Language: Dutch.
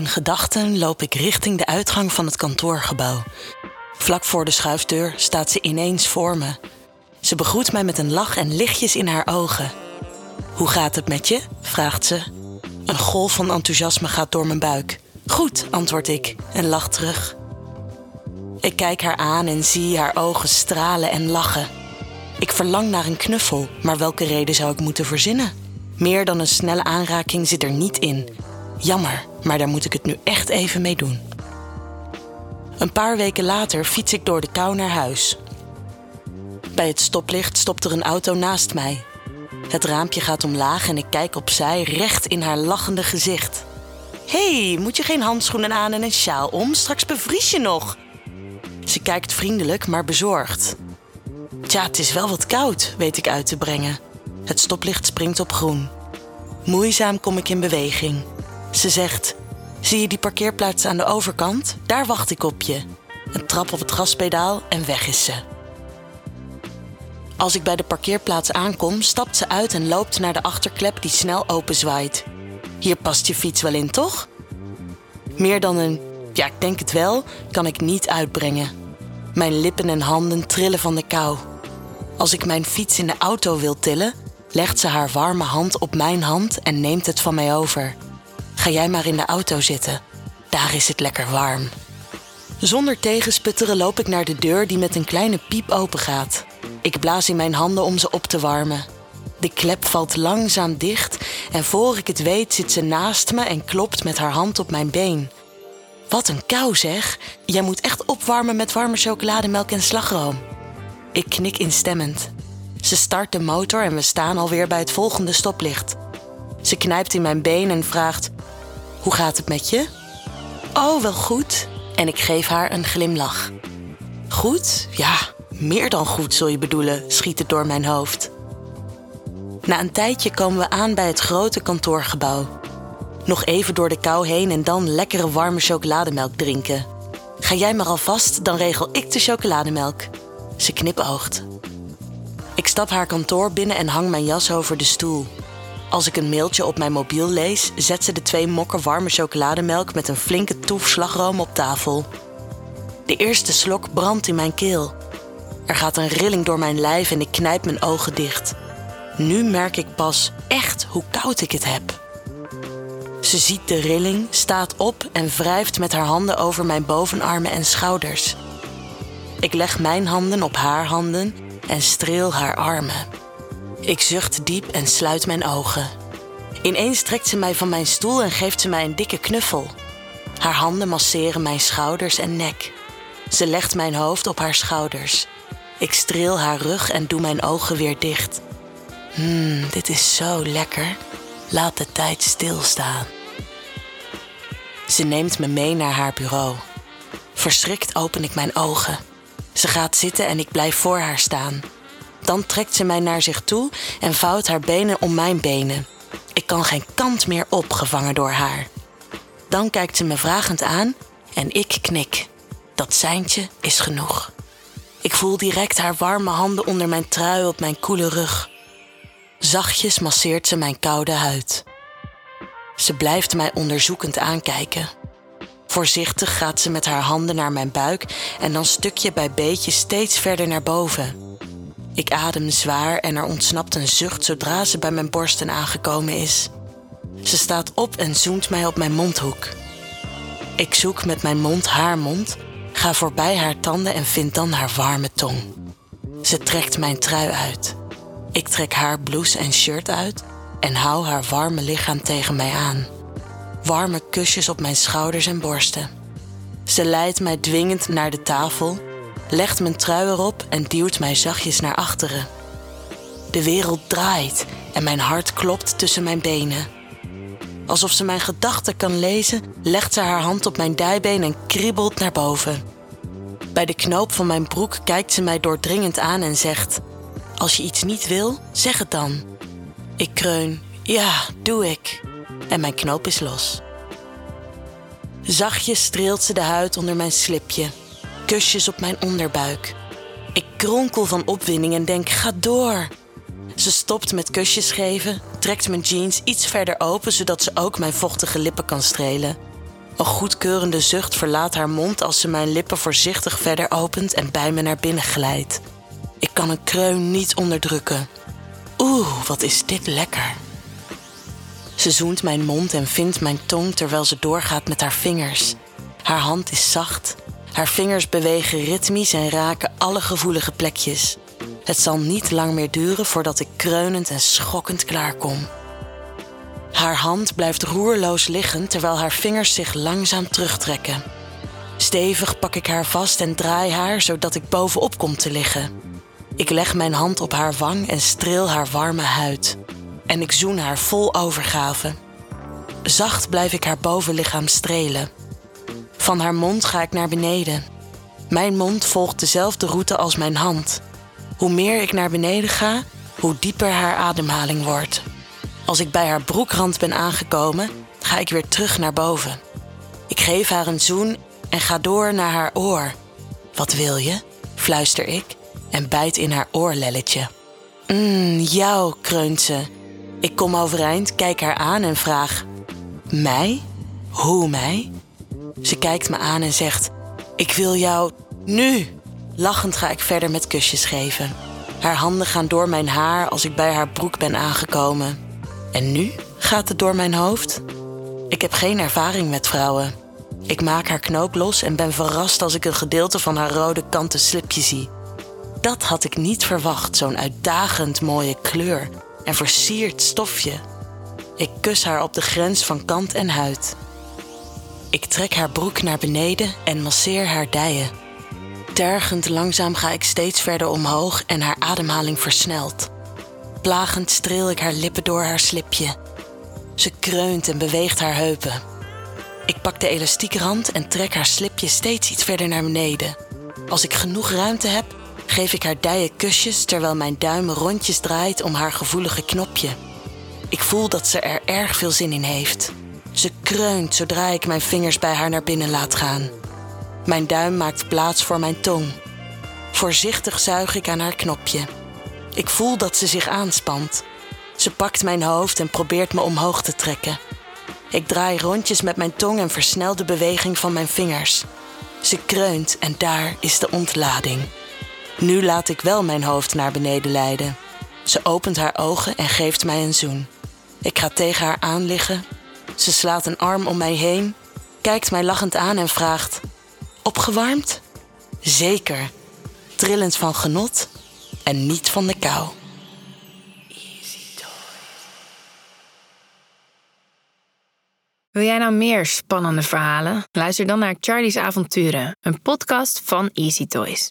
In gedachten loop ik richting de uitgang van het kantoorgebouw. Vlak voor de schuifdeur staat ze ineens voor me. Ze begroet mij met een lach en lichtjes in haar ogen. Hoe gaat het met je? vraagt ze. Een golf van enthousiasme gaat door mijn buik. Goed, antwoord ik en lach terug. Ik kijk haar aan en zie haar ogen stralen en lachen. Ik verlang naar een knuffel, maar welke reden zou ik moeten verzinnen? Meer dan een snelle aanraking zit er niet in. Jammer, maar daar moet ik het nu echt even mee doen. Een paar weken later fiets ik door de kou naar huis. Bij het stoplicht stopt er een auto naast mij. Het raampje gaat omlaag en ik kijk opzij recht in haar lachende gezicht. Hey, moet je geen handschoenen aan en een sjaal om? Straks bevries je nog. Ze kijkt vriendelijk, maar bezorgd. Tja, het is wel wat koud, weet ik uit te brengen. Het stoplicht springt op groen. Moeizaam kom ik in beweging. Ze zegt: Zie je die parkeerplaats aan de overkant? Daar wacht ik op je. Een trap op het gaspedaal en weg is ze. Als ik bij de parkeerplaats aankom, stapt ze uit en loopt naar de achterklep die snel openzwaait. Hier past je fiets wel in, toch? Meer dan een ja, ik denk het wel, kan ik niet uitbrengen. Mijn lippen en handen trillen van de kou. Als ik mijn fiets in de auto wil tillen, legt ze haar warme hand op mijn hand en neemt het van mij over. Ga jij maar in de auto zitten. Daar is het lekker warm. Zonder tegensputteren loop ik naar de deur die met een kleine piep opengaat. Ik blaas in mijn handen om ze op te warmen. De klep valt langzaam dicht en voor ik het weet zit ze naast me en klopt met haar hand op mijn been. Wat een kou zeg. Jij moet echt opwarmen met warme chocolademelk en slagroom. Ik knik instemmend. Ze start de motor en we staan alweer bij het volgende stoplicht. Ze knijpt in mijn been en vraagt: Hoe gaat het met je? Oh, wel goed. En ik geef haar een glimlach. Goed? Ja, meer dan goed zul je bedoelen, schiet het door mijn hoofd. Na een tijdje komen we aan bij het grote kantoorgebouw. Nog even door de kou heen en dan lekkere warme chocolademelk drinken. Ga jij maar alvast, dan regel ik de chocolademelk. Ze knipoogt. Ik stap haar kantoor binnen en hang mijn jas over de stoel. Als ik een mailtje op mijn mobiel lees, zet ze de twee mokken warme chocolademelk met een flinke toef slagroom op tafel. De eerste slok brandt in mijn keel. Er gaat een rilling door mijn lijf en ik knijp mijn ogen dicht. Nu merk ik pas echt hoe koud ik het heb. Ze ziet de rilling, staat op en wrijft met haar handen over mijn bovenarmen en schouders. Ik leg mijn handen op haar handen en streel haar armen. Ik zucht diep en sluit mijn ogen. Ineens trekt ze mij van mijn stoel en geeft ze mij een dikke knuffel. Haar handen masseren mijn schouders en nek. Ze legt mijn hoofd op haar schouders. Ik streel haar rug en doe mijn ogen weer dicht. Hmm, dit is zo lekker. Laat de tijd stilstaan. Ze neemt me mee naar haar bureau. Verschrikt open ik mijn ogen. Ze gaat zitten en ik blijf voor haar staan. Dan trekt ze mij naar zich toe en vouwt haar benen om mijn benen. Ik kan geen kant meer op, gevangen door haar. Dan kijkt ze me vragend aan en ik knik. Dat seintje is genoeg. Ik voel direct haar warme handen onder mijn trui op mijn koele rug. Zachtjes masseert ze mijn koude huid. Ze blijft mij onderzoekend aankijken. Voorzichtig gaat ze met haar handen naar mijn buik en dan stukje bij beetje steeds verder naar boven. Ik adem zwaar en er ontsnapt een zucht zodra ze bij mijn borsten aangekomen is. Ze staat op en zoent mij op mijn mondhoek. Ik zoek met mijn mond haar mond, ga voorbij haar tanden en vind dan haar warme tong. Ze trekt mijn trui uit. Ik trek haar blouse en shirt uit en hou haar warme lichaam tegen mij aan. Warme kusjes op mijn schouders en borsten. Ze leidt mij dwingend naar de tafel, legt mijn trui erop en duwt mij zachtjes naar achteren. De wereld draait en mijn hart klopt tussen mijn benen. Alsof ze mijn gedachten kan lezen, legt ze haar hand op mijn dijbeen en kriebelt naar boven. Bij de knoop van mijn broek kijkt ze mij doordringend aan en zegt: Als je iets niet wil, zeg het dan. Ik kreun, ja, doe ik. En mijn knoop is los. Zachtjes streelt ze de huid onder mijn slipje. Kusjes op mijn onderbuik. Ik kronkel van opwinding en denk, ga door. Ze stopt met kusjes geven, trekt mijn jeans iets verder open zodat ze ook mijn vochtige lippen kan strelen. Een goedkeurende zucht verlaat haar mond als ze mijn lippen voorzichtig verder opent en bij me naar binnen glijdt. Ik kan een kreun niet onderdrukken. Oeh, wat is dit lekker. Ze zoent mijn mond en vindt mijn tong terwijl ze doorgaat met haar vingers. Haar hand is zacht. Haar vingers bewegen ritmisch en raken alle gevoelige plekjes. Het zal niet lang meer duren voordat ik kreunend en schokkend klaarkom. Haar hand blijft roerloos liggen terwijl haar vingers zich langzaam terugtrekken. Stevig pak ik haar vast en draai haar zodat ik bovenop kom te liggen. Ik leg mijn hand op haar wang en streel haar warme huid. En ik zoen haar vol overgave. Zacht blijf ik haar bovenlichaam strelen. Van haar mond ga ik naar beneden. Mijn mond volgt dezelfde route als mijn hand. Hoe meer ik naar beneden ga, hoe dieper haar ademhaling wordt. Als ik bij haar broekrand ben aangekomen, ga ik weer terug naar boven. Ik geef haar een zoen en ga door naar haar oor. Wat wil je? fluister ik en bijt in haar oorlelletje. Mmm, jou, kreunt ze. Ik kom overeind, kijk haar aan en vraag: Mij? Hoe mij? Ze kijkt me aan en zegt: Ik wil jou nu. Lachend ga ik verder met kusjes geven. Haar handen gaan door mijn haar als ik bij haar broek ben aangekomen. En nu gaat het door mijn hoofd? Ik heb geen ervaring met vrouwen. Ik maak haar knoop los en ben verrast als ik een gedeelte van haar rode kanten slipje zie. Dat had ik niet verwacht, zo'n uitdagend mooie kleur en versierd stofje. Ik kus haar op de grens van kant en huid. Ik trek haar broek naar beneden en masseer haar dijen. Tergend langzaam ga ik steeds verder omhoog en haar ademhaling versnelt. Plagend streel ik haar lippen door haar slipje. Ze kreunt en beweegt haar heupen. Ik pak de elastieke rand en trek haar slipje steeds iets verder naar beneden. Als ik genoeg ruimte heb, geef ik haar dijen kusjes terwijl mijn duim rondjes draait om haar gevoelige knopje. Ik voel dat ze er erg veel zin in heeft. Ze kreunt zodra ik mijn vingers bij haar naar binnen laat gaan. Mijn duim maakt plaats voor mijn tong. Voorzichtig zuig ik aan haar knopje. Ik voel dat ze zich aanspant. Ze pakt mijn hoofd en probeert me omhoog te trekken. Ik draai rondjes met mijn tong en versnel de beweging van mijn vingers. Ze kreunt en daar is de ontlading. Nu laat ik wel mijn hoofd naar beneden leiden. Ze opent haar ogen en geeft mij een zoen. Ik ga tegen haar aan liggen. Ze slaat een arm om mij heen, kijkt mij lachend aan en vraagt: Opgewarmd? Zeker, trillend van genot en niet van de kou. Wil jij nou meer spannende verhalen? Luister dan naar Charlie's Avonturen, een podcast van Easy Toys.